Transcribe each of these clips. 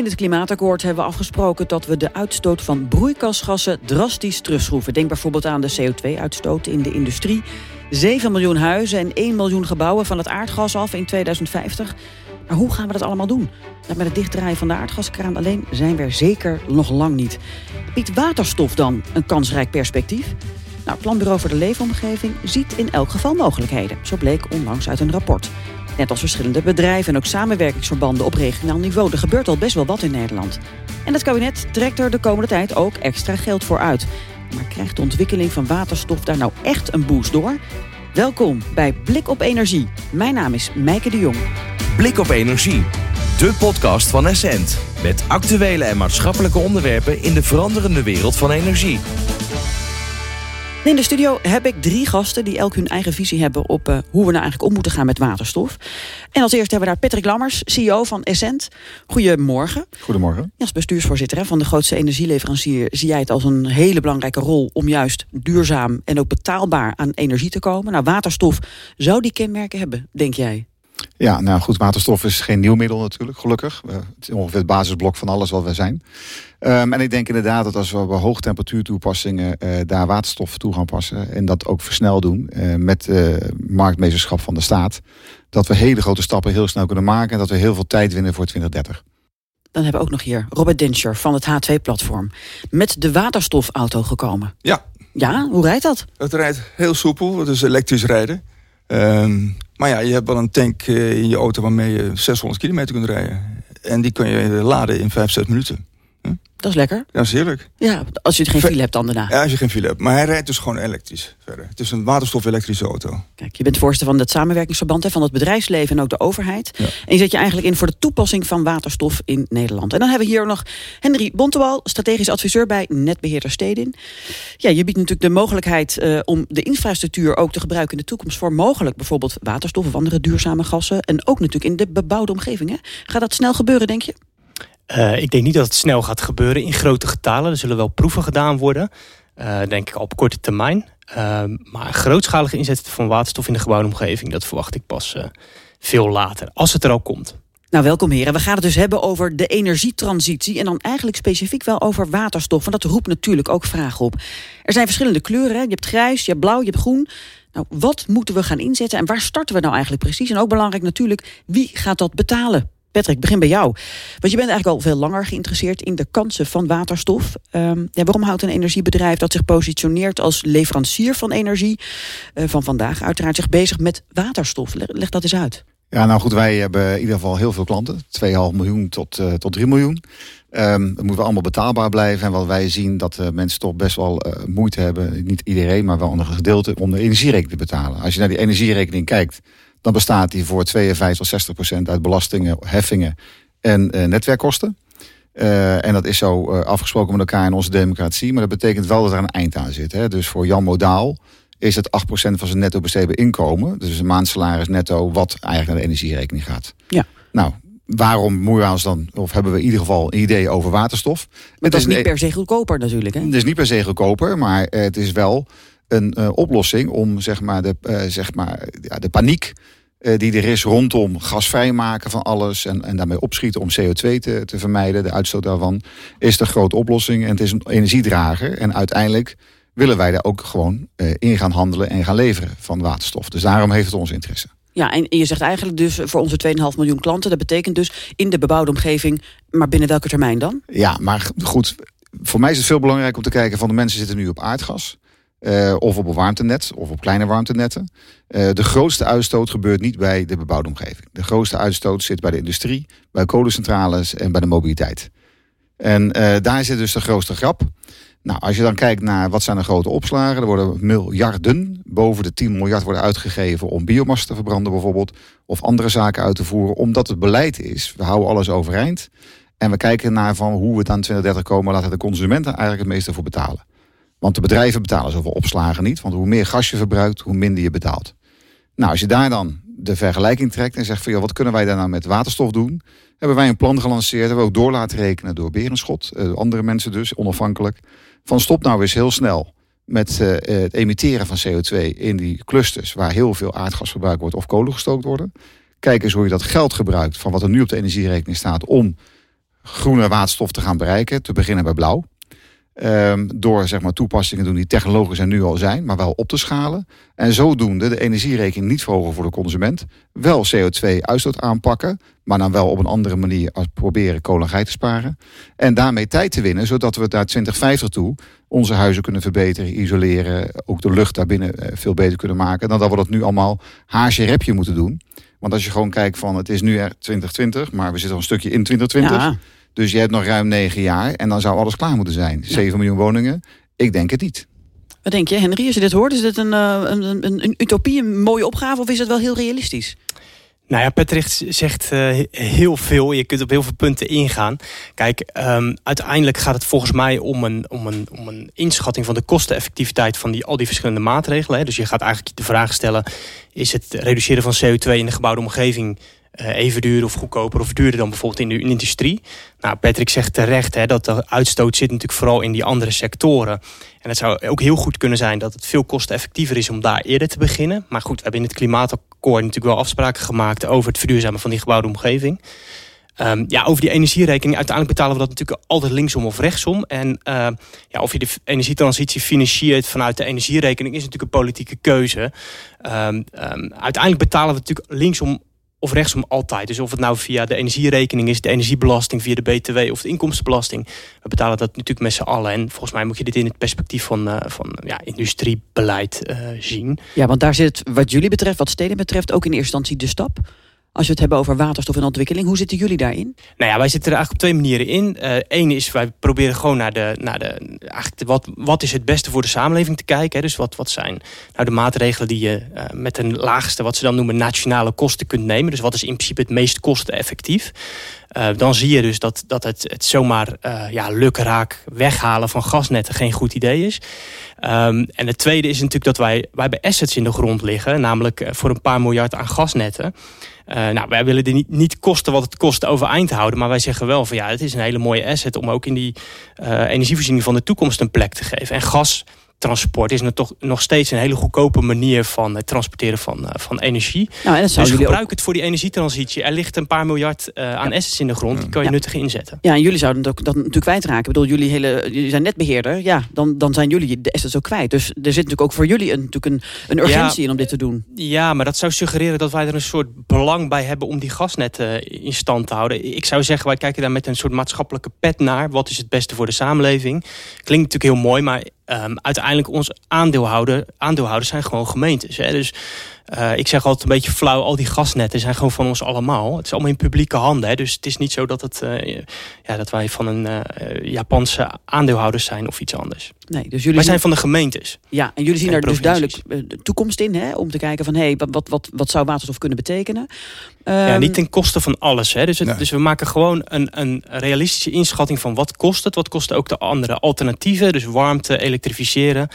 In het klimaatakkoord hebben we afgesproken dat we de uitstoot van broeikasgassen drastisch terugschroeven. Denk bijvoorbeeld aan de CO2-uitstoot in de industrie. 7 miljoen huizen en 1 miljoen gebouwen van het aardgas af in 2050. Maar hoe gaan we dat allemaal doen? Met het dichtdraaien van de aardgaskraan alleen zijn we er zeker nog lang niet. Biedt waterstof dan een kansrijk perspectief? Nou, het Planbureau voor de Leefomgeving ziet in elk geval mogelijkheden. Zo bleek onlangs uit een rapport. Net als verschillende bedrijven en ook samenwerkingsverbanden op regionaal niveau. Er gebeurt al best wel wat in Nederland. En het kabinet trekt er de komende tijd ook extra geld voor uit. Maar krijgt de ontwikkeling van waterstof daar nou echt een boost door? Welkom bij Blik op Energie. Mijn naam is Mijke de Jong. Blik op Energie, de podcast van Essent. Met actuele en maatschappelijke onderwerpen in de veranderende wereld van energie. In de studio heb ik drie gasten die elk hun eigen visie hebben op uh, hoe we nou eigenlijk om moeten gaan met waterstof. En als eerste hebben we daar Patrick Lammers, CEO van Essent. Goedemorgen. Goedemorgen. Ja, als bestuursvoorzitter hè, van de grootste energieleverancier zie jij het als een hele belangrijke rol om juist duurzaam en ook betaalbaar aan energie te komen. Nou, waterstof zou die kenmerken hebben, denk jij? Ja, nou goed, waterstof is geen nieuw middel natuurlijk, gelukkig. het is ongeveer het basisblok van alles wat we zijn. Um, en ik denk inderdaad dat als we bij hoogtemperatuurtoepassingen uh, daar waterstof toe gaan passen en dat ook versneld doen uh, met uh, marktmeesterschap van de staat, dat we hele grote stappen heel snel kunnen maken en dat we heel veel tijd winnen voor 2030. Dan hebben we ook nog hier Robert Denscher van het H2-platform met de waterstofauto gekomen. Ja. Ja, hoe rijdt dat? Het rijdt heel soepel, het is elektrisch rijden. Um, maar ja, je hebt wel een tank in je auto waarmee je 600 kilometer kunt rijden. En die kun je laden in 5, 6 minuten. Dat is lekker. Ja, dat is heerlijk. Ja, als je geen file hebt dan daarna. Ja, als je geen file hebt. Maar hij rijdt dus gewoon elektrisch verder. Het is een waterstof-elektrische auto. Kijk, je bent voorzitter van het samenwerkingsverband hè, van het bedrijfsleven en ook de overheid. Ja. En je zet je eigenlijk in voor de toepassing van waterstof in Nederland. En dan hebben we hier nog Henry Bontewal, strategisch adviseur bij Netbeheerder Stedin. Ja, je biedt natuurlijk de mogelijkheid uh, om de infrastructuur ook te gebruiken in de toekomst voor mogelijk bijvoorbeeld waterstof of andere duurzame gassen. En ook natuurlijk in de bebouwde omgeving. Hè. Gaat dat snel gebeuren, denk je? Uh, ik denk niet dat het snel gaat gebeuren in grote getalen. Er zullen wel proeven gedaan worden. Uh, denk ik op korte termijn. Uh, maar grootschalige inzet van waterstof in de gebouwde omgeving... dat verwacht ik pas veel later, als het er al komt. Nou, welkom heren. We gaan het dus hebben over de energietransitie... en dan eigenlijk specifiek wel over waterstof. Want dat roept natuurlijk ook vragen op. Er zijn verschillende kleuren. Je hebt grijs, je hebt blauw, je hebt groen. Nou, wat moeten we gaan inzetten en waar starten we nou eigenlijk precies? En ook belangrijk natuurlijk, wie gaat dat betalen? Patrick, begin bij jou. Want je bent eigenlijk al veel langer geïnteresseerd in de kansen van waterstof. Ja, waarom houdt een energiebedrijf dat zich positioneert als leverancier van energie uh, van vandaag uiteraard zich bezig met waterstof? Leg, dat eens uit. Ja, nou goed, wij hebben in ieder geval heel veel klanten. 2,5 miljoen tot, uh, tot 3 miljoen. Um, het moet wel allemaal betaalbaar blijven. En wat wij zien dat uh, mensen toch best wel moeite hebben. Niet iedereen, maar wel een gedeelte om de energierekening te betalen. Als je naar die energierekening kijkt dan bestaat die voor 52 tot 60 procent uit belastingen, heffingen en uh, netwerkkosten. Uh, en dat is zo uh, afgesproken met elkaar in onze democratie. Maar dat betekent wel dat er een eind aan zit. Hè? Dus voor Jan Modaal is het 8% van zijn netto besteedbaar inkomen. Dus een maandsalaris netto wat eigenlijk naar de energierekening gaat. Ja. Nou, waarom moeien we ons dan, of hebben we in ieder geval een idee over waterstof? Maar dat is niet per se goedkoper natuurlijk. Hè? Het is niet per se goedkoper, maar het is wel een uh, oplossing om zeg maar, de, uh, zeg maar, ja, de paniek uh, die er is rondom gasvrij maken van alles en, en daarmee opschieten om CO2 te, te vermijden, de uitstoot daarvan, is de grote oplossing. En het is een energiedrager. En uiteindelijk willen wij daar ook gewoon in gaan handelen en gaan leveren van waterstof. Dus daarom heeft het ons interesse. Ja, en je zegt eigenlijk dus voor onze 2,5 miljoen klanten, dat betekent dus in de bebouwde omgeving, maar binnen welke termijn dan? Ja, maar goed, voor mij is het veel belangrijk om te kijken van de mensen zitten nu op aardgas. Uh, of op een warmtenet, of op kleine warmtenetten. Uh, de grootste uitstoot gebeurt niet bij de bebouwde omgeving. De grootste uitstoot zit bij de industrie, bij kolencentrales en bij de mobiliteit. En uh, daar zit dus de grootste grap. Nou, als je dan kijkt naar wat zijn de grote opslagen, er worden miljarden, boven de 10 miljard worden uitgegeven om biomassa te verbranden bijvoorbeeld, of andere zaken uit te voeren, omdat het beleid is, we houden alles overeind. En we kijken naar van hoe we aan 2030 komen, laten de consumenten eigenlijk het meeste voor betalen. Want de bedrijven betalen zoveel opslagen niet. Want hoe meer gas je verbruikt, hoe minder je betaalt. Nou, als je daar dan de vergelijking trekt en zegt van... Joh, wat kunnen wij daar nou met waterstof doen? Hebben wij een plan gelanceerd. Hebben we ook door laten rekenen door Berenschot. Uh, andere mensen dus, onafhankelijk. Van stop nou eens heel snel met uh, het emitteren van CO2 in die clusters... waar heel veel aardgas verbruikt wordt of kolen gestookt worden. Kijk eens hoe je dat geld gebruikt... van wat er nu op de energierekening staat... om groene waterstof te gaan bereiken. Te beginnen bij blauw. Ehm, door zeg maar, toepassingen te doen die technologisch er nu al zijn, maar wel op te schalen. En zodoende de energierekening niet verhogen voor de consument. Wel CO2-uitstoot aanpakken, maar dan wel op een andere manier als proberen kolenheid te sparen. En daarmee tijd te winnen, zodat we naar 2050 toe onze huizen kunnen verbeteren, isoleren. Ook de lucht daarbinnen eh, veel beter kunnen maken. Dan dat we dat nu allemaal haasje repje moeten doen. Want als je gewoon kijkt van het is nu er 2020, maar we zitten al een stukje in 2020. Ja. Dus je hebt nog ruim negen jaar en dan zou alles klaar moeten zijn. 7 miljoen woningen? Ik denk het niet. Wat denk je, Henry, als je dit hoort? Is dit een, uh, een, een, een, utopie, een mooie opgave of is het wel heel realistisch? Nou ja, Patrick zegt uh, heel veel. Je kunt op heel veel punten ingaan. Kijk, um, uiteindelijk gaat het volgens mij om een, om een, om een inschatting van de kosteneffectiviteit van die, al die verschillende maatregelen. Hè. Dus je gaat eigenlijk de vraag stellen: is het reduceren van CO2 in de gebouwde omgeving even duur of goedkoper of duurder dan bijvoorbeeld in de industrie. Nou, Patrick zegt terecht hè, dat de uitstoot zit natuurlijk vooral in die andere sectoren. En het zou ook heel goed kunnen zijn dat het veel kosteneffectiever is om daar eerder te beginnen. Maar goed, we hebben in het klimaatakkoord natuurlijk wel afspraken gemaakt over het verduurzamen van die gebouwde omgeving. Um, ja, over die energierekening. Uiteindelijk betalen we dat natuurlijk altijd linksom of rechtsom. En uh, ja, of je de energietransitie financiert vanuit de energierekening is natuurlijk een politieke keuze. Um, um, uiteindelijk betalen we natuurlijk linksom of rechtsom altijd. Dus of het nou via de energierekening is, de energiebelasting, via de BTW of de inkomstenbelasting. We betalen dat natuurlijk met z'n allen. En volgens mij moet je dit in het perspectief van, uh, van ja, industriebeleid uh, zien. Ja, want daar zit wat jullie betreft, wat steden betreft, ook in eerste instantie de stap. Als we het hebben over waterstof en ontwikkeling, hoe zitten jullie daarin? Nou ja, wij zitten er eigenlijk op twee manieren in. Eén uh, is, wij proberen gewoon naar de, naar de eigenlijk wat, wat is het beste voor de samenleving te kijken. Hè? Dus wat, wat zijn nou de maatregelen die je uh, met een laagste, wat ze dan noemen, nationale kosten kunt nemen. Dus wat is in principe het meest kosteneffectief. Uh, dan zie je dus dat, dat het, het zomaar ja, lukraak weghalen van gasnetten geen goed idee is. Um, en het tweede is natuurlijk dat wij, wij hebben assets in de grond liggen, namelijk voor een paar miljard aan gasnetten. Uh, nou, wij willen dit niet, niet kosten wat het kost overeind houden. Maar wij zeggen wel van ja, het is een hele mooie asset om ook in die uh, energievoorziening van de toekomst een plek te geven. En gas transport is nog, toch, nog steeds een hele goedkope manier van het transporteren van, uh, van energie. Nou, en dat dus gebruik ook... het voor die energietransitie. Er ligt een paar miljard uh, aan ja. assets in de grond. Die kan je ja. nuttig inzetten. Ja, en jullie zouden dat, dat natuurlijk kwijtraken. Ik bedoel, jullie, hele, jullie zijn netbeheerder. Ja, dan, dan zijn jullie de assets ook kwijt. Dus er zit natuurlijk ook voor jullie een, natuurlijk een, een urgentie ja, in om dit te doen. Ja, maar dat zou suggereren dat wij er een soort belang bij hebben om die gasnetten in stand te houden. Ik zou zeggen, wij kijken daar met een soort maatschappelijke pet naar. Wat is het beste voor de samenleving? Klinkt natuurlijk heel mooi, maar Um, uiteindelijk onze aandeelhouder, aandeelhouders zijn gewoon gemeentes. Hè? Dus uh, ik zeg altijd een beetje flauw, al die gasnetten zijn gewoon van ons allemaal. Het is allemaal in publieke handen. Hè? Dus het is niet zo dat, het, uh, ja, dat wij van een uh, Japanse aandeelhouders zijn of iets anders. Nee, dus jullie wij zijn van de gemeentes. Ja, en jullie zien er dus duidelijk de toekomst in. Hè? Om te kijken van, hé, hey, wat, wat, wat zou waterstof kunnen betekenen? Um, ja, niet ten koste van alles. Hè? Dus, het, nee. dus we maken gewoon een, een realistische inschatting van wat kost het. Wat kosten ook de andere alternatieven. Dus warmte, elektrificeren.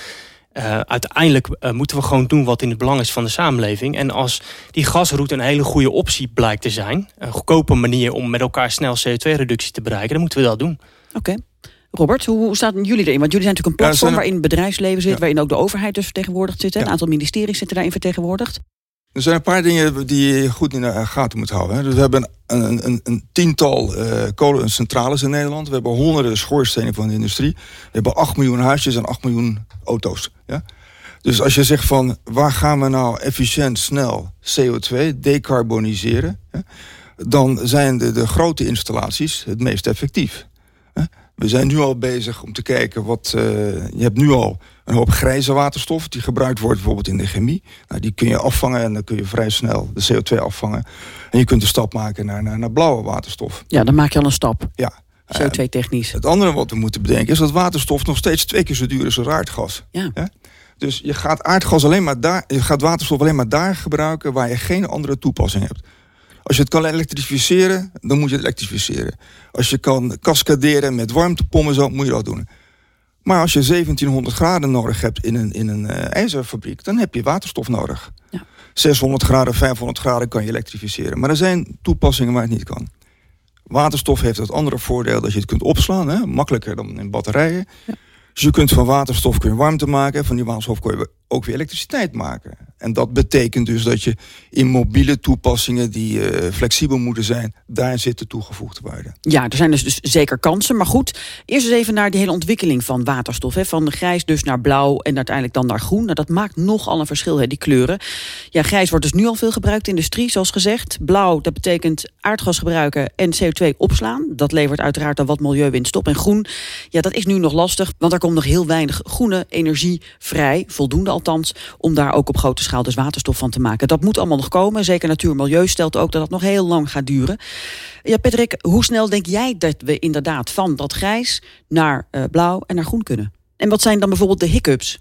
Uh, uiteindelijk uh, moeten we gewoon doen wat in het belang is van de samenleving. En als die gasroute een hele goede optie blijkt te zijn... een goedkope manier om met elkaar snel CO2-reductie te bereiken... dan moeten we dat doen. Oké. Okay. Robert, hoe, staan jullie erin? Want jullie zijn natuurlijk een platform ja, waarin het bedrijfsleven zit... Ja. waarin ook de overheid dus vertegenwoordigd zit. Ja. Een aantal ministeries zitten daarin vertegenwoordigd. Er zijn een paar dingen die je goed in de gaten moet houden. Dus we hebben een, een, een tiental uh, kolencentrales in Nederland. We hebben honderden schoorstenen van de industrie. We hebben 8 miljoen huisjes en 8 miljoen auto's. Ja? Dus als je zegt van waar gaan we nou efficiënt snel CO2 decarboniseren... Dan zijn de, de grote installaties het meest effectief. We zijn nu al bezig om te kijken wat... Uh, je hebt nu al een hoop grijze waterstof... die gebruikt wordt bijvoorbeeld in de chemie. Nou, die kun je afvangen en dan kun je vrij snel de CO2 afvangen. En je kunt de stap maken naar, naar, naar blauwe waterstof. Ja, dan maak je al een stap. Ja. CO2-technisch. Het andere wat we moeten bedenken is dat waterstof nog steeds twee keer zo duur is als aardgas. Ja. ja? Dus je gaat aardgas alleen maar daar, je gaat waterstof alleen maar daar gebruiken waar je geen andere toepassing hebt. Als je het kan elektrificeren, dan moet je het elektrificeren. Als je kan cascaderen met warmtepompen, zo moet je dat doen. Maar als je 1700 graden nodig hebt in een, in een uh, ijzerfabriek, dan heb je waterstof nodig. Ja. 600 graden, 500 graden kan je elektrificeren. Maar er zijn toepassingen waar het niet kan. Waterstof heeft het andere voordeel dat je het kunt opslaan, hè? makkelijker dan in batterijen. Ja. Dus je kunt van waterstof kun je warmte maken, van die waterstof kun je ook weer elektriciteit maken. En dat betekent dus dat je in mobiele toepassingen die uh, flexibel moeten zijn, daar zit de toegevoegde waarde. Ja, er zijn dus, dus zeker kansen. Maar goed, eerst eens even naar die hele ontwikkeling van waterstof. Hè. Van grijs dus naar blauw en uiteindelijk dan naar groen. Nou, dat maakt nogal een verschil, hè, die kleuren. Ja, grijs wordt dus nu al veel gebruikt in de industrie, zoals gezegd. Blauw, dat betekent aardgas gebruiken en CO2 opslaan. Dat levert uiteraard al wat milieuwinst op. En groen, ja, dat is nu nog lastig, want er komt nog heel weinig groene energie vrij. Voldoende althans, om daar ook op grote schaal dus waterstof van te maken. Dat moet allemaal nog komen. Zeker Natuur en Milieu stelt ook dat dat nog heel lang gaat duren. Ja, Patrick, hoe snel denk jij dat we inderdaad van dat grijs naar uh, blauw en naar groen kunnen? En wat zijn dan bijvoorbeeld de hiccups?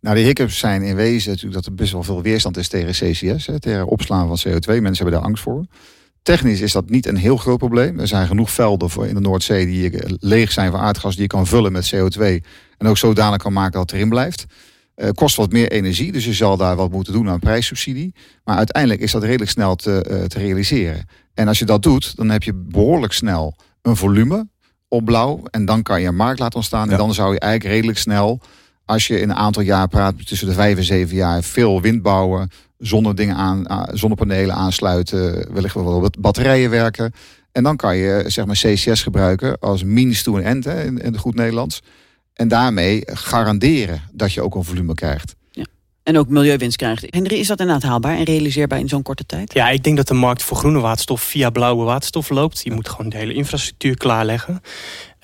Nou, de hiccups zijn in wezen natuurlijk dat er best wel veel weerstand is tegen CCS, hè, opslaan van CO2. Mensen hebben daar angst voor. Technisch is dat niet een heel groot probleem. Er zijn genoeg velden voor in de Noordzee die leeg zijn van aardgas die je kan vullen met CO2 en ook zodanig kan maken dat het erin blijft. Uh, kost wat meer energie, dus je zal daar wat moeten doen aan prijssubsidie. Maar uiteindelijk is dat redelijk snel te, uh, te realiseren. En als je dat doet, dan heb je behoorlijk snel een volume op blauw. En dan kan je een markt laten ontstaan. Ja. En dan zou je eigenlijk redelijk snel, als je in een aantal jaar praat, tussen de vijf en zeven jaar, veel wind bouwen, zonnedingen aan, zonnepanelen aansluiten, wellicht wel wat batterijen werken. En dan kan je zeg maar CCS gebruiken als means to an end hè, in, in het goed Nederlands. En daarmee garanderen dat je ook een volume krijgt. Ja. En ook milieuwinst krijgt. Henry, is dat inderdaad haalbaar en realiseerbaar in zo'n korte tijd? Ja, ik denk dat de markt voor groene waterstof via blauwe waterstof loopt. Je moet gewoon de hele infrastructuur klaarleggen.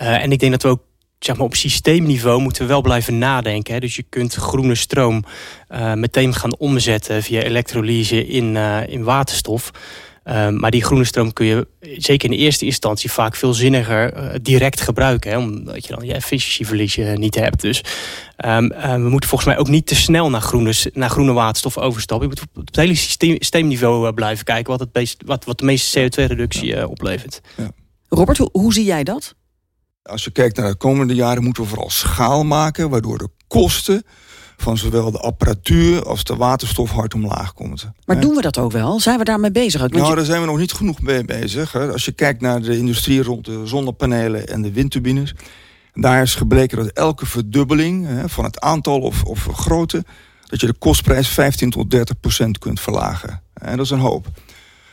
Uh, en ik denk dat we ook zeg maar, op systeemniveau moeten we wel blijven nadenken. Hè. Dus je kunt groene stroom uh, meteen gaan omzetten via elektrolyse in, uh, in waterstof. Uh, maar die groene stroom kun je zeker in de eerste instantie vaak veel zinniger uh, direct gebruiken. Hè, omdat je dan je efficiëntieverlies uh, niet hebt. Dus um, we moeten volgens mij ook niet te snel naar groene, naar groene waterstof overstappen. Je moet op het hele systeem, systeemniveau blijven kijken wat, het wat, wat de meeste CO2-reductie ja. oplevert. Ja. Robert, hoe, hoe zie jij dat? Als je kijkt naar de komende jaren moeten we vooral schaal maken, waardoor de kosten van zowel de apparatuur als de waterstof hard omlaag komt. Maar doen we dat ook wel? Zijn we daarmee bezig? Want nou, je... daar zijn we nog niet genoeg mee bezig. Hè. Als je kijkt naar de industrie rond de zonnepanelen en de windturbines... daar is gebleken dat elke verdubbeling hè, van het aantal of, of grootte... dat je de kostprijs 15 tot 30 procent kunt verlagen. En dat is een hoop.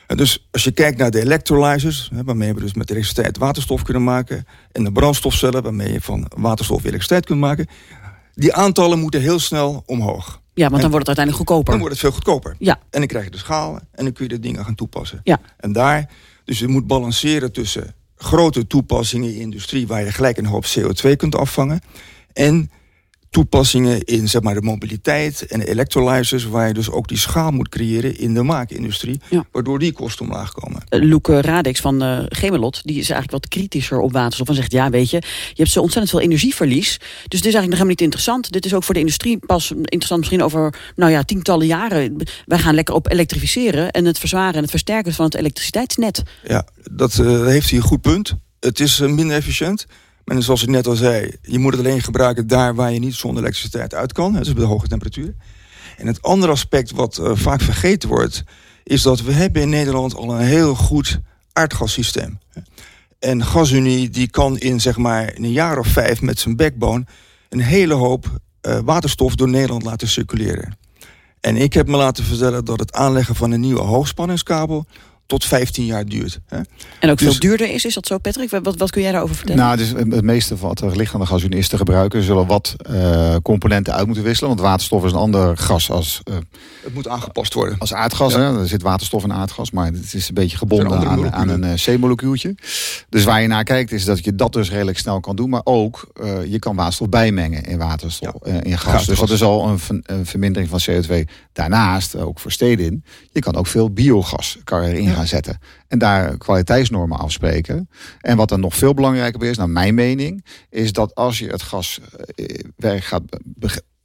En dus als je kijkt naar de electrolyzers, waarmee we dus met elektriciteit waterstof kunnen maken... en de brandstofcellen, waarmee je van waterstof elektriciteit kunt maken die aantallen moeten heel snel omhoog. Ja, want dan wordt het uiteindelijk goedkoper. Dan wordt het veel goedkoper. Ja. En dan krijg je de schalen en dan kun je de dingen gaan toepassen. Ja. En daar, dus je moet balanceren tussen grote toepassingen in de industrie... waar je gelijk een hoop CO2 kunt afvangen... en toepassingen in zeg maar, de mobiliteit en de electrolyzers... waar je dus ook die schaal moet creëren in de maakindustrie... Ja. waardoor die kosten omlaag komen. Uh, Loeke Radix van uh, Gemelot die is eigenlijk wat kritischer op waterstof... en zegt, ja, weet je, je hebt zo ontzettend veel energieverlies... dus dit is eigenlijk nog helemaal niet interessant. Dit is ook voor de industrie pas interessant misschien over nou ja, tientallen jaren. Wij gaan lekker op elektrificeren... en het verzwaren en het versterken van het elektriciteitsnet. Ja, dat uh, heeft hij een goed punt. Het is minder efficiënt... En zoals ik net al zei, je moet het alleen gebruiken daar waar je niet zonder elektriciteit uit kan. Dus bij de hoge temperatuur. En het andere aspect wat uh, vaak vergeten wordt, is dat we hebben in Nederland al een heel goed aardgassysteem. En GasUnie die kan in zeg maar in een jaar of vijf met zijn backbone een hele hoop uh, waterstof door Nederland laten circuleren. En ik heb me laten vertellen dat het aanleggen van een nieuwe hoogspanningskabel tot 15 jaar duurt. Hè? En ook dus, veel duurder is, is dat zo Patrick? Wat, wat kun jij daarover vertellen? Nou, dus het meeste van wat er ligt aan de gasunie is te gebruiken. Zullen wat uh, componenten uit moeten wisselen. Want waterstof is een ander gas als... Uh, het moet aangepast worden. Als aardgas, ja. hè? er zit waterstof in aardgas. Maar het is een beetje gebonden een aan, aan, een C-molecuultje. Dus waar je naar kijkt is dat je dat dus redelijk snel kan doen. Maar ook, je kan waterstof bijmengen in waterstof, ja. in gas. Dus dat is al een, een, vermindering van CO2. Daarnaast, ook voor steden in, je kan ook veel biogas kan erin gaan zetten. En daar kwaliteitsnormen afspreken. En wat dan nog veel belangrijker is, naar mijn mening, is dat als je het gaswerk gaat,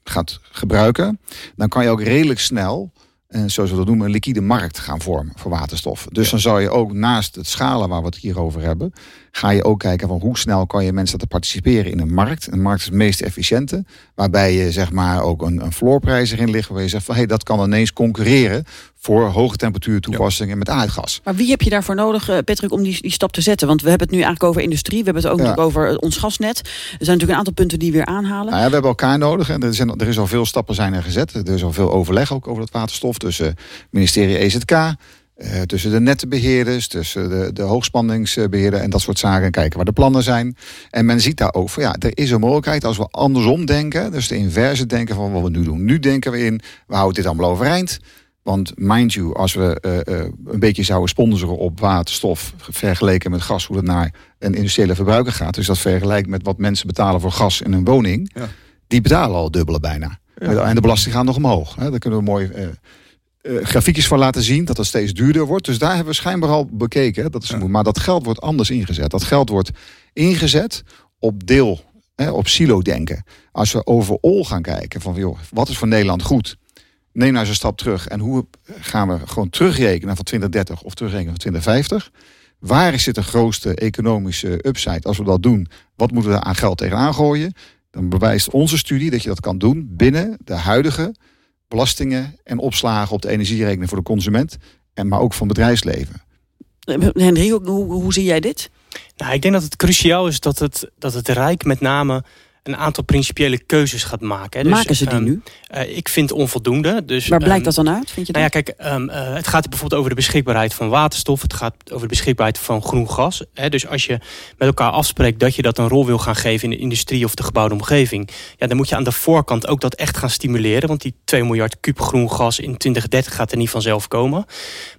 gaat gebruiken, dan kan je ook redelijk snel en zoals we dat noemen, een liquide markt gaan vormen voor waterstof. Dus dan zou je ook naast het schalen waar we het hier over hebben, ga je ook kijken van hoe snel kan je mensen laten participeren in een markt. Een markt is het meest efficiënte, waarbij je zeg maar ook een, een floorprijs erin ligt, waar je zegt van hé, hey, dat kan ineens concurreren voor hoge temperatuur toepassingen met aardgas. Maar wie heb je daarvoor nodig, eh, Patrick, om die, die stap te zetten? Want we hebben het nu eigenlijk over industrie, we hebben het ook ja. natuurlijk over ons gasnet. Er zijn natuurlijk een aantal punten die weer aanhalen. Nou ja, we hebben elkaar nodig en er, zijn, er is al veel stappen zijn er gezet. Er is al veel overleg ook over dat waterstof tussen het ministerie EZK, uh, tussen de nettenbeheerders, tussen de, de hoogspanningsbeheerder en dat soort zaken. En kijken waar de plannen zijn. En men ziet daar ook van ja, er is een mogelijkheid als we andersom denken. Dus de inverse denken van wat we nu doen. Nu denken we in, we houden dit allemaal overeind. Want mind you, als we uh, uh, een beetje zouden sponsoren op waterstof... vergeleken met gas, hoe het naar een industriële verbruiker gaat... dus dat vergelijkt met wat mensen betalen voor gas in hun woning... Ja. die betalen al dubbele bijna. Ja. En de belasting gaat nog omhoog. Hè. Daar kunnen we mooi uh, grafiekjes van laten zien... dat het steeds duurder wordt. Dus daar hebben we schijnbaar al bekeken. Dat is ja. Maar dat geld wordt anders ingezet. Dat geld wordt ingezet op deel, hè, op silo-denken. Als we overal gaan kijken van... Joh, wat is voor Nederland goed neem nou eens een stap terug. En hoe gaan we gewoon terugrekenen van 2030 of terugrekenen van 2050? Waar zit de grootste economische upside als we dat doen? Wat moeten we aan geld tegenaan gooien? Dan bewijst onze studie dat je dat kan doen binnen de huidige belastingen en opslagen op de energierekening voor de consument. En maar ook van bedrijfsleven. Henry, hoe, hoe, hoe zie jij dit? Nou, ik denk dat het cruciaal is dat het, dat het Rijk met name een aantal principiële keuzes gaat maken. Dus, maken ze die um, nu? Uh, ik vind onvoldoende. Dus, Waar blijkt um, dat dan uit? Vind je nou ja, kijk, um, uh, het gaat bijvoorbeeld over de beschikbaarheid van waterstof. Het gaat over de beschikbaarheid van groen gas. Hè? Dus als je met elkaar afspreekt dat je dat een rol wil gaan geven in de industrie of de gebouwde omgeving, ja, dan moet je aan de voorkant ook dat echt gaan stimuleren. Want die 2 miljard kuub groen gas in 2030 gaat er niet vanzelf komen.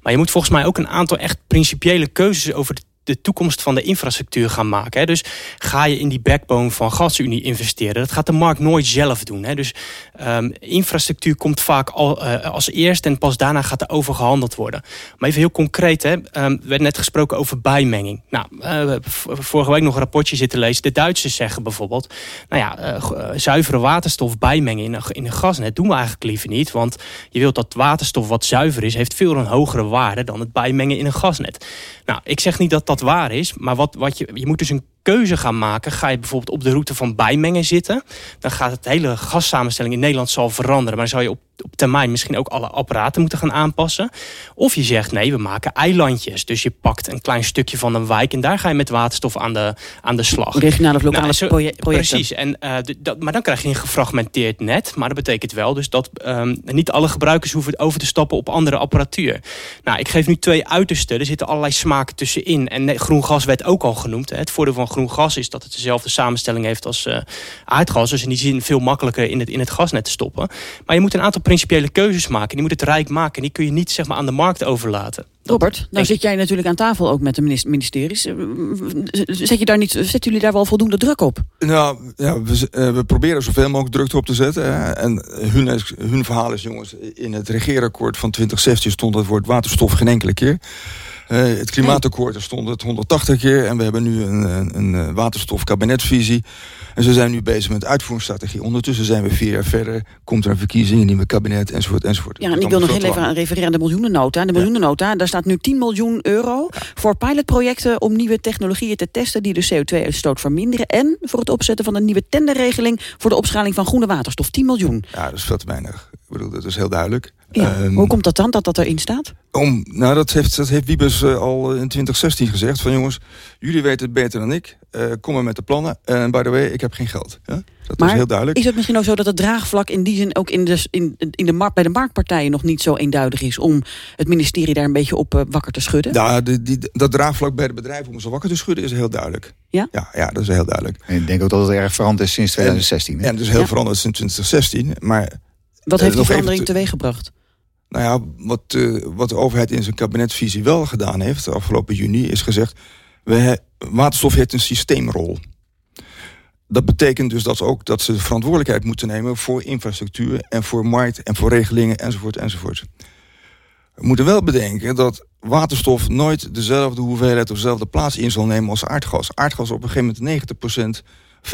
Maar je moet volgens mij ook een aantal echt principiële keuzes over de de toekomst van de infrastructuur gaan maken. Hè. Dus ga je in die backbone van GasUnie investeren. Dat gaat de markt nooit zelf doen. Hè. Dus um, infrastructuur komt vaak al, uh, als eerst en pas daarna gaat er over gehandeld worden. Maar even heel concreet. Hè. Um, er werd net gesproken over bijmenging. Nou, uh, vorige week nog een rapportje zitten lezen. De Duitsers zeggen bijvoorbeeld... nou ja, uh, zuivere waterstof bijmengen in een, in een gasnet doen we eigenlijk liever niet. Want je wilt dat waterstof wat zuiver is... heeft veel een hogere waarde dan het bijmengen in een gasnet. Nou, ik zeg niet dat dat waar is. Maar wat, wat je, je moet dus een keuze gaan maken. Ga je bijvoorbeeld op de route van bijmengen zitten. Dan gaat het hele gassamenstelling in Nederland zal veranderen. Maar dan zou je op, op termijn misschien ook alle apparaten moeten gaan aanpassen. Of je zegt nee, we maken eilandjes. Dus je pakt een klein stukje van een wijk. En daar ga je met waterstof aan de, aan de slag. Regionale of lokale nou, zo, projecten. Precies. En, uh, dat, maar dan krijg je een gefragmenteerd net. Maar dat betekent wel dus dat um, niet alle gebruikers hoeven over te stappen op andere apparatuur. Nou, ik geef nu twee uitersten. Er zitten allerlei smaken tussenin. En groen gas werd ook al genoemd. Hè. Het voordeel van groen gas is dat het dezelfde samenstelling heeft als uh, aardgas. Dus in die zin veel makkelijker in het, in het gasnet te stoppen. Maar je moet een aantal principiële keuzes maken. Die moet het Rijk maken. Die kun je niet zeg maar, aan de markt overlaten. Robert, nou zit jij natuurlijk aan tafel ook met de ministeries. Zet je daar niet, zetten jullie daar wel voldoende druk op? Nou, ja, we, uh, we proberen zoveel mogelijk druk op te zetten. Hè. En hun, hun verhaal is, jongens, in het regeerakkoord van 2016 stond het woord waterstof geen enkele keer. Uh, het klimaatakkoord, er stond het 180 keer. En we hebben nu een, een, een waterstofkabinetvisie. En ze zijn nu bezig met uitvoeringsstrategie. Ondertussen zijn we vier jaar verder. Komt er een verkiezing, een nieuwe kabinet, enzovoort, enzovoort. Ja, en ik wil nog heel even aan refereren aan de miljoenennota. De miljoenennota, ja. daar staat nu 10 miljoen euro... Ja. voor pilotprojecten om nieuwe technologieën te testen... die de CO2-uitstoot verminderen. En voor het opzetten van een nieuwe tenderregeling... voor de opschaling van groene waterstof. 10 miljoen. Ja, dat is veel te weinig. Ik bedoel, dat is heel duidelijk. Ja. Um, Hoe komt dat dan, dat dat erin staat? Om, nou, dat heeft, dat heeft Wiebes uh, al in 2016 gezegd. Van jongens, jullie weten het beter dan ik. Uh, kom maar met de plannen. En by the way, ik heb geen geld. Ja? Dat maar is heel duidelijk. is het misschien ook zo dat het draagvlak in die zin ook in de, in, in de markt, bij de marktpartijen nog niet zo eenduidig is om het ministerie daar een beetje op uh, wakker te schudden? Ja, die, die, dat draagvlak bij de bedrijven om ze wakker te schudden is heel duidelijk. Ja? Ja, ja dat is heel duidelijk. En ik denk ook dat het erg veranderd is sinds 2016. En, en dus heel ja. veranderd sinds 2016. Maar, Wat heeft die verandering teweeggebracht? Nou ja, wat, uh, wat de overheid in zijn kabinetvisie wel gedaan heeft... afgelopen juni, is gezegd... We, waterstof heeft een systeemrol. Dat betekent dus dat, ook, dat ze de verantwoordelijkheid moeten nemen... voor infrastructuur en voor markt en voor regelingen enzovoort enzovoort. We moeten wel bedenken dat waterstof nooit dezelfde hoeveelheid... of dezelfde plaats in zal nemen als aardgas. Aardgas op een gegeven moment 90%... 50%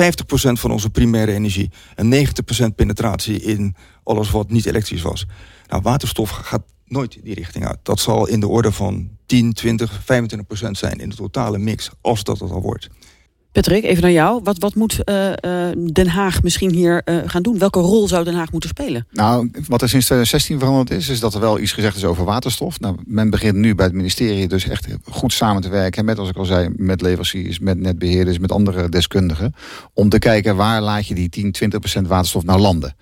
van onze primaire energie en 90% penetratie in alles wat niet elektrisch was. Nou, waterstof gaat nooit die richting uit. Dat zal in de orde van 10, 20, 25 procent zijn in de totale mix, als dat het al wordt. Patrick, even naar jou. Wat, wat moet uh, Den Haag misschien hier uh, gaan doen? Welke rol zou Den Haag moeten spelen? Nou, wat er sinds 2016 veranderd is, is dat er wel iets gezegd is over waterstof. Nou, men begint nu bij het ministerie dus echt goed samen te werken. Met, als ik al zei, met leveranciers, met netbeheerders, met andere deskundigen. Om te kijken waar laat je die 10, 20 procent waterstof nou landen.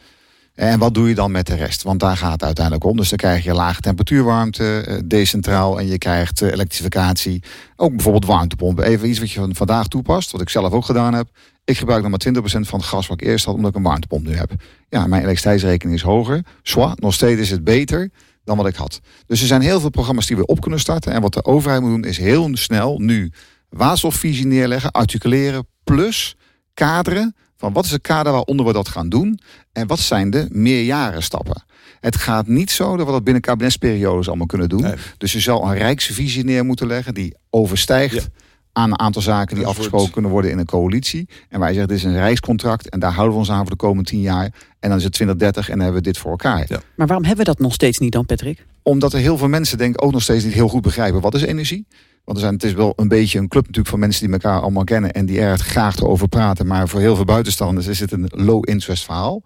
En wat doe je dan met de rest? Want daar gaat het uiteindelijk om. Dus dan krijg je lage temperatuurwarmte, eh, decentraal en je krijgt eh, elektrificatie. Ook bijvoorbeeld warmtepompen. Even iets wat je vandaag toepast, wat ik zelf ook gedaan heb. Ik gebruik nog maar 20% van het gas wat ik eerst had, omdat ik een warmtepomp nu heb. Ja, mijn elektriciteitsrekening is hoger. Soit, nog steeds is het beter dan wat ik had. Dus er zijn heel veel programma's die we op kunnen starten. En wat de overheid moet doen, is heel snel nu waterstofvisie neerleggen, articuleren, plus kaderen van wat is het kader waaronder we dat gaan doen en wat zijn de meerjarenstappen. Het gaat niet zo dat we dat binnen kabinetsperiodes allemaal kunnen doen. Dus je zal een rijksvisie neer moeten leggen die overstijgt aan een aantal zaken die afgesproken kunnen worden in een coalitie. En wij zeggen dit is een rijkscontract en daar houden we ons aan voor de komende tien jaar. En dan is het 2030 en dan hebben we dit voor elkaar. Ja. Maar waarom hebben we dat nog steeds niet dan, Patrick? Omdat er heel veel mensen denk ik ook nog steeds niet heel goed begrijpen wat is energie. Want er zijn, het is wel een beetje een club natuurlijk van mensen die elkaar allemaal kennen en die er graag over praten. Maar voor heel veel buitenstanders is het een low interest verhaal.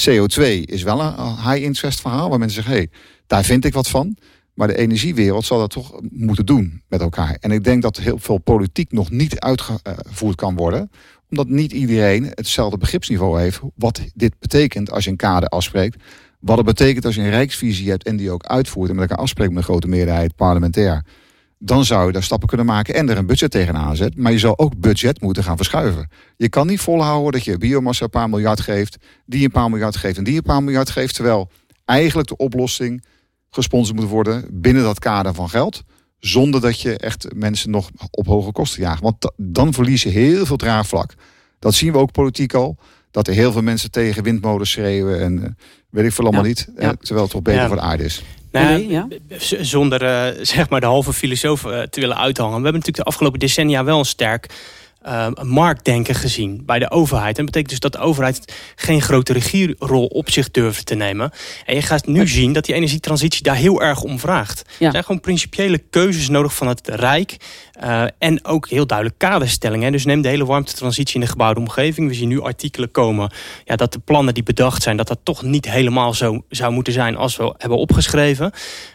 CO2 is wel een high interest verhaal waar mensen zeggen, hé, hey, daar vind ik wat van. Maar de energiewereld zal dat toch moeten doen met elkaar. En ik denk dat heel veel politiek nog niet uitgevoerd kan worden. Omdat niet iedereen hetzelfde begripsniveau heeft. Wat dit betekent als je een kader afspreekt. Wat het betekent als je een rijksvisie hebt en die ook uitvoert. En met elkaar afspreekt met een grote meerderheid parlementair dan zou je daar stappen kunnen maken en er een budget tegenaan zetten. Maar je zal ook budget moeten gaan verschuiven. Je kan niet volhouden dat je biomassa een paar miljard geeft, die een paar miljard geeft en die een paar miljard geeft. Terwijl eigenlijk de oplossing gesponsord moet worden binnen dat kader van geld. Zonder dat je echt mensen nog op hoge kosten jaagt. Want dan verlies je heel veel draagvlak. Dat zien we ook politiek al. Dat er heel veel mensen tegen windmolens schreeuwen en uh, weet ik veel allemaal niet. Terwijl het toch beter voor de aarde is. Nou, ja. Zonder uh, zeg maar de halve filosoof uh, te willen uithangen. We hebben natuurlijk de afgelopen decennia wel een sterk uh, marktdenken gezien bij de overheid. En dat betekent dus dat de overheid geen grote regierol op zich durft te nemen. En je gaat nu zien dat die energietransitie daar heel erg om vraagt. Er zijn gewoon principiële keuzes nodig van het Rijk. Uh, en ook heel duidelijk kaderstellingen. Dus neem de hele warmtetransitie in de gebouwde omgeving. We zien nu artikelen komen ja, dat de plannen die bedacht zijn... dat dat toch niet helemaal zo zou moeten zijn als we hebben opgeschreven.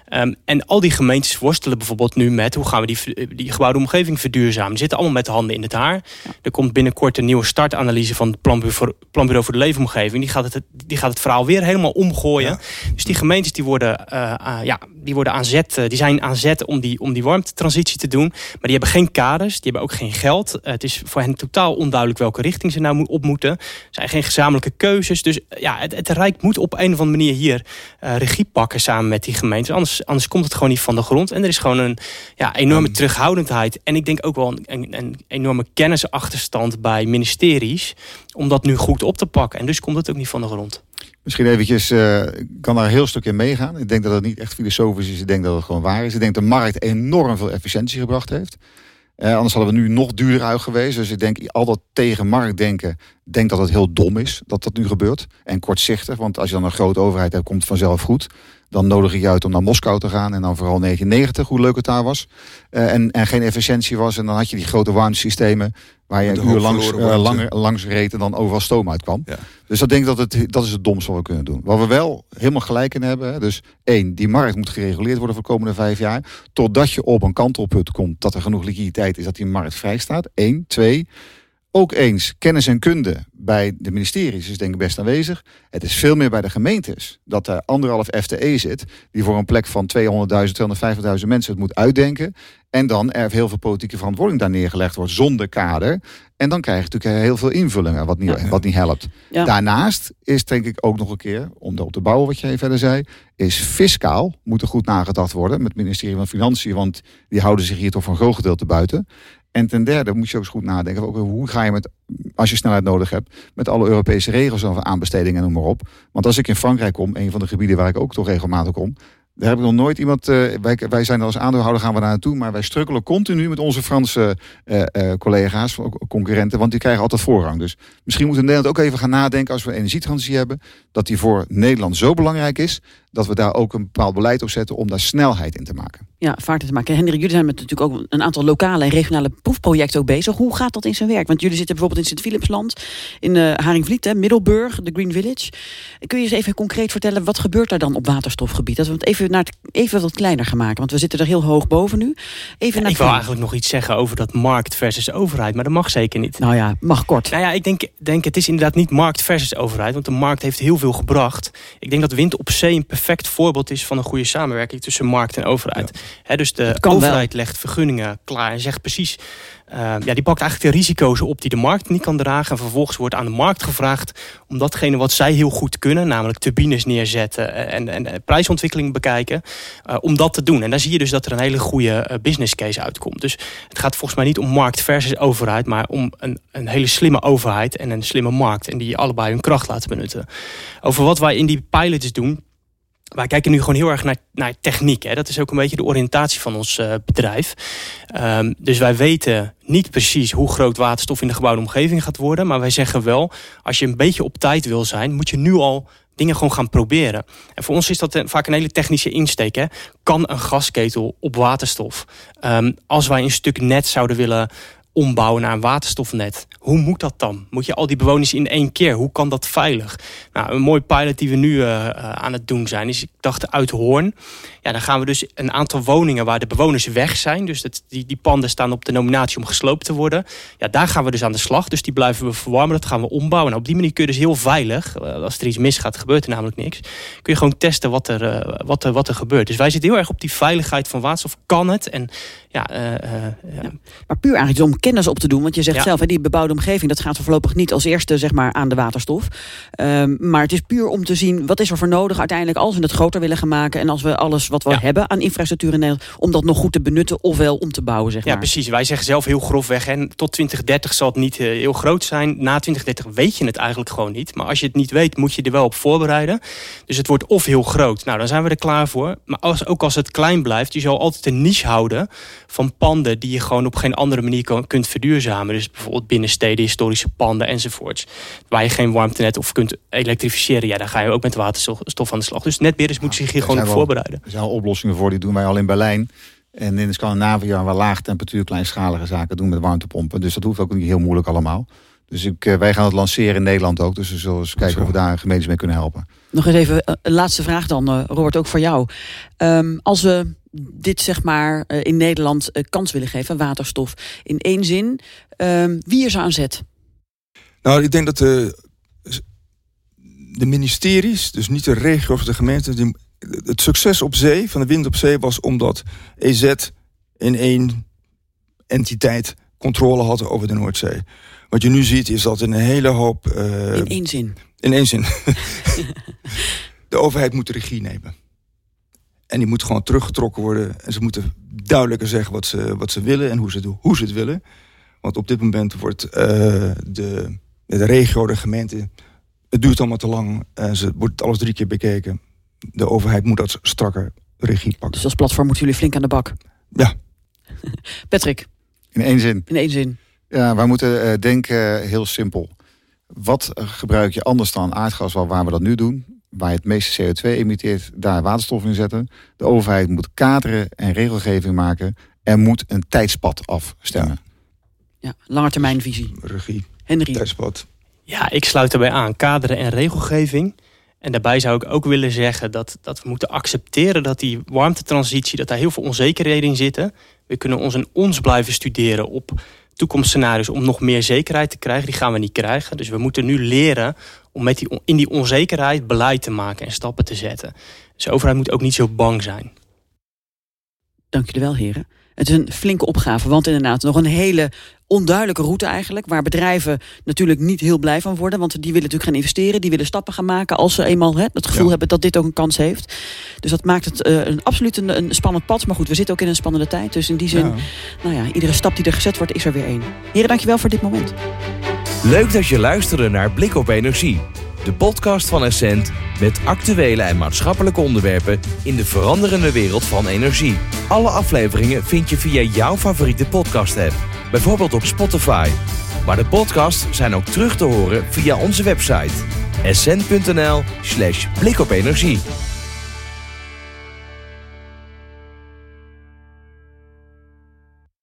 Um, en al die gemeentes worstelen bijvoorbeeld nu met... hoe gaan we die, die gebouwde omgeving verduurzamen. Die zitten allemaal met de handen in het haar. Er komt binnenkort een nieuwe startanalyse van het Planbureau, Planbureau voor de Leefomgeving. Die gaat het, die gaat het verhaal weer helemaal omgooien. Dus die gemeentes die worden, uh, uh, ja, die worden aan zet, uh, die zijn aan zet om die, om die warmtetransitie te doen. Maar die hebben geen kaders, die hebben ook geen geld. het is voor hen totaal onduidelijk welke richting ze nou op moeten. Er zijn geen gezamenlijke keuzes. Dus ja, het, het Rijk moet op een of andere manier hier regie pakken samen met die gemeentes. Anders, anders komt het gewoon niet van de grond. En er is gewoon een ja, enorme terughoudendheid. En ik denk ook wel een, een, een enorme kennisachterstand bij ministeries. Om dat nu goed op te pakken. En dus komt het ook niet van de grond. Misschien eventjes, ik kan daar een heel stuk in meegaan. Ik denk dat het niet echt filosofisch is. Ik denk dat het gewoon waar is. Ik denk dat de markt enorm veel efficiëntie gebracht heeft. Uh, anders hadden we nu nog duurder uit geweest. Dus ik denk al dat tegen markt denken, denk dat het heel dom is dat dat nu gebeurt. En kortzichtig, want als je dan een grote overheid hebt, komt het vanzelf goed. Dan nodig ik je uit om naar Moskou te gaan. En dan vooral 1990, hoe leuk het daar was. Uh, en, en geen efficiëntie was. En dan had je die grote warmtesystemen waar je een uur langs, uh, langer, langs reed en dan overal stoom uitkwam. Ja. Dus dat denk ik dat het, dat is het domste wat we kunnen doen. Wat we wel helemaal gelijk in hebben. Hè, dus één, die markt moet gereguleerd worden voor de komende vijf jaar. Totdat je op een kantelpunt komt dat er genoeg liquiditeit is dat die markt vrij staat. Eén. Twee, ook eens kennis en kunde bij de ministeries is denk ik best aanwezig. Het is veel meer bij de gemeentes dat er anderhalf FTE zit... die voor een plek van 200.000, 250.000 mensen het moet uitdenken. En dan er heel veel politieke verantwoording daar neergelegd wordt zonder kader. En dan krijg je natuurlijk heel veel invullingen, wat niet, wat niet helpt. Daarnaast is denk ik ook nog een keer, om op te bouwen wat jij verder zei... is fiscaal moet er goed nagedacht worden met het ministerie van Financiën... want die houden zich hier toch van een groot gedeelte buiten. En ten derde moet je ook eens goed nadenken over hoe ga je met, als je snelheid nodig hebt, met alle Europese regels over aanbestedingen en noem maar op. Want als ik in Frankrijk kom, een van de gebieden waar ik ook toch regelmatig kom, daar heb ik nog nooit iemand. Uh, wij, wij zijn als aandeelhouder gaan we daar naartoe, maar wij strukkelen continu met onze Franse uh, uh, collega's, concurrenten, want die krijgen altijd voorrang. Dus misschien moeten we Nederland ook even gaan nadenken als we energietransitie hebben, dat die voor Nederland zo belangrijk is dat we daar ook een bepaald beleid op zetten om daar snelheid in te maken. Ja, vaart in te maken. Hendrik, jullie zijn met natuurlijk ook een aantal lokale en regionale proefprojecten ook bezig. Hoe gaat dat in zijn werk? Want jullie zitten bijvoorbeeld in Sint-Philipsland, in uh, Haringvliet, hè, Middelburg, de Green Village. Kun je eens even concreet vertellen, wat gebeurt daar dan op waterstofgebied? Dat we het even, naar het, even wat kleiner gaan maken, want we zitten er heel hoog boven nu. Even ja, ik wil eigenlijk nog iets zeggen over dat markt versus overheid, maar dat mag zeker niet. Nou ja, mag kort. Nou ja, ik denk, denk het is inderdaad niet markt versus overheid, want de markt heeft heel veel gebracht. Ik denk dat wind op zee een perfect voorbeeld is van een goede samenwerking tussen markt en overheid. Ja. dus de overheid legt vergunningen klaar en zegt precies uh, ja, die pakt eigenlijk de risico's op die de markt niet kan dragen. En vervolgens wordt aan de markt gevraagd om datgene wat zij heel goed kunnen, namelijk turbines neerzetten en, en, en prijsontwikkeling bekijken, uh, om dat te doen. En dan zie je dus dat er een hele goede uh, business case uitkomt. Dus het gaat volgens mij niet om markt versus overheid, maar om een, een hele slimme overheid en een slimme markt. En die allebei hun kracht laten benutten. Over wat wij in die pilots doen wij kijken nu gewoon heel erg naar, naar techniek. Hè. Dat is ook een beetje de oriëntatie van ons uh, bedrijf. Um, dus wij weten niet precies hoe groot waterstof in de gebouwde omgeving gaat worden. Maar wij zeggen wel, als je een beetje op tijd wil zijn, moet je nu al dingen gewoon gaan proberen. En voor ons is dat vaak een hele technische insteek. Hè. Kan een gasketel op waterstof? Um, als wij een stuk net zouden willen ombouwen naar een waterstofnet. Hoe moet dat dan? Moet je al die bewoners in één keer? Hoe kan dat veilig? Nou, een mooi pilot die we nu uh, aan het doen zijn, is ik dacht uit Hoorn. Ja, dan gaan we dus een aantal woningen waar de bewoners weg zijn. Dus die, die panden staan op de nominatie om gesloopt te worden. Ja, daar gaan we dus aan de slag. Dus die blijven we verwarmen. Dat gaan we ombouwen. En op die manier kun je dus heel veilig, uh, als er iets misgaat, gebeurt er namelijk niks. Kun je gewoon testen wat er, wat er, wat er gebeurt. Dus wij zitten heel erg op die veiligheid van waterstof. Kan het? En ja. ja. Maar puur eigenlijk om kennis op te doen. Want je zegt zelf, hè, die bebouwde omgeving, dat gaat voorlopig niet als eerste zeg maar, aan de waterstof. Um, maar het is puur om te zien, wat is er voor nodig uiteindelijk als we het groter willen gaan maken. En als we alles wat we ja. hebben aan infrastructuur in Nederland, om dat nog goed te benutten ofwel om te bouwen. Zeg maar. Ja, precies. Wij zeggen zelf heel grofweg, en tot 2030 zal het niet uh, heel groot zijn. Na 2030 weet je het eigenlijk gewoon niet. Maar als je het niet weet, moet je er wel op voorbereiden. Dus het wordt of heel groot. Nou, dan zijn we er klaar voor. Maar als, ook als het klein blijft, je zal altijd een niche houden van panden die je gewoon op geen andere manier kan, kunt verduurzamen. Dus bijvoorbeeld binnensteden, historische panden enzovoorts. Waar je geen warmtenet of kunt elektrificeren. Ja, dan ga je ook met waterstof aan de slag. Dus netbeheerders moeten zich hier gewoon op voorbereiden. Er zijn al oplossingen voor, die doen wij al in Berlijn. En in Scandinavië waar laag temperatuur kleinschalige zaken doen met warmtepompen. Dus dat hoeft ook niet heel moeilijk allemaal. Dus ik, uh, wij gaan het lanceren in Nederland ook. Dus we zullen eens kijken of we daar gemeentes mee kunnen helpen. Nog eens even een laatste vraag dan, uh, Robert, ook voor jou. Um, als we dit zeg maar uh, in Nederland kans willen geven, waterstof, in één zin. Um, wie is er aan zet? Nou, ik denk dat de, de ministeries, dus niet de regio of de gemeente... Die, het succes op zee, van de wind op zee, was omdat EZ in één entiteit controle had over de Noordzee. Wat je nu ziet is dat een hele hoop... Uh, in één zin? In één zin. de overheid moet de regie nemen. En die moet gewoon teruggetrokken worden. En ze moeten duidelijker zeggen wat ze, wat ze willen en hoe ze, hoe ze het willen. Want op dit moment wordt uh, de, de regio, de gemeente... Het duurt allemaal te lang. En ze wordt alles drie keer bekeken. De overheid moet dat strakker regie pakken. Dus als platform moeten jullie flink aan de bak? Ja. Patrick? In één zin. In één zin. Ja, wij moeten uh, denken heel simpel. Wat gebruik je anders dan aardgas, waar we dat nu doen? Waar je het meeste CO2 emitteert, daar waterstof in zetten. De overheid moet kaderen en regelgeving maken. Er moet een tijdspad afstemmen. Ja, ja langetermijnvisie. Regie. Henry. Tijdspad. Ja, ik sluit erbij aan. Kaderen en regelgeving. En daarbij zou ik ook willen zeggen dat, dat we moeten accepteren dat die warmtetransitie, dat daar heel veel onzekerheden in zitten. We kunnen ons en ons blijven studeren op toekomstscenario's om nog meer zekerheid te krijgen. Die gaan we niet krijgen. Dus we moeten nu leren om met die, in die onzekerheid beleid te maken en stappen te zetten. Dus de overheid moet ook niet zo bang zijn. Dank jullie wel, heren. Het is een flinke opgave, want inderdaad nog een hele onduidelijke route eigenlijk... waar bedrijven natuurlijk niet heel blij van worden... want die willen natuurlijk gaan investeren, die willen stappen gaan maken... als ze eenmaal hè, het gevoel ja. hebben dat dit ook een kans heeft. Dus dat maakt het uh, een, absoluut een, een, spannend pad. Maar goed, we zitten ook in een spannende tijd. Dus in die zin, ja. nou ja, iedere stap die er gezet wordt, is er weer één. Heren, dankjewel voor dit moment. Leuk dat je luisterde naar Blik op Energie. De podcast van Essent met actuele en maatschappelijke onderwerpen in de veranderende wereld van energie. Alle afleveringen vind je via jouw favoriete podcast-app, bijvoorbeeld op Spotify. Maar de podcasts zijn ook terug te horen via onze website essent.nl/slash blikopenergie.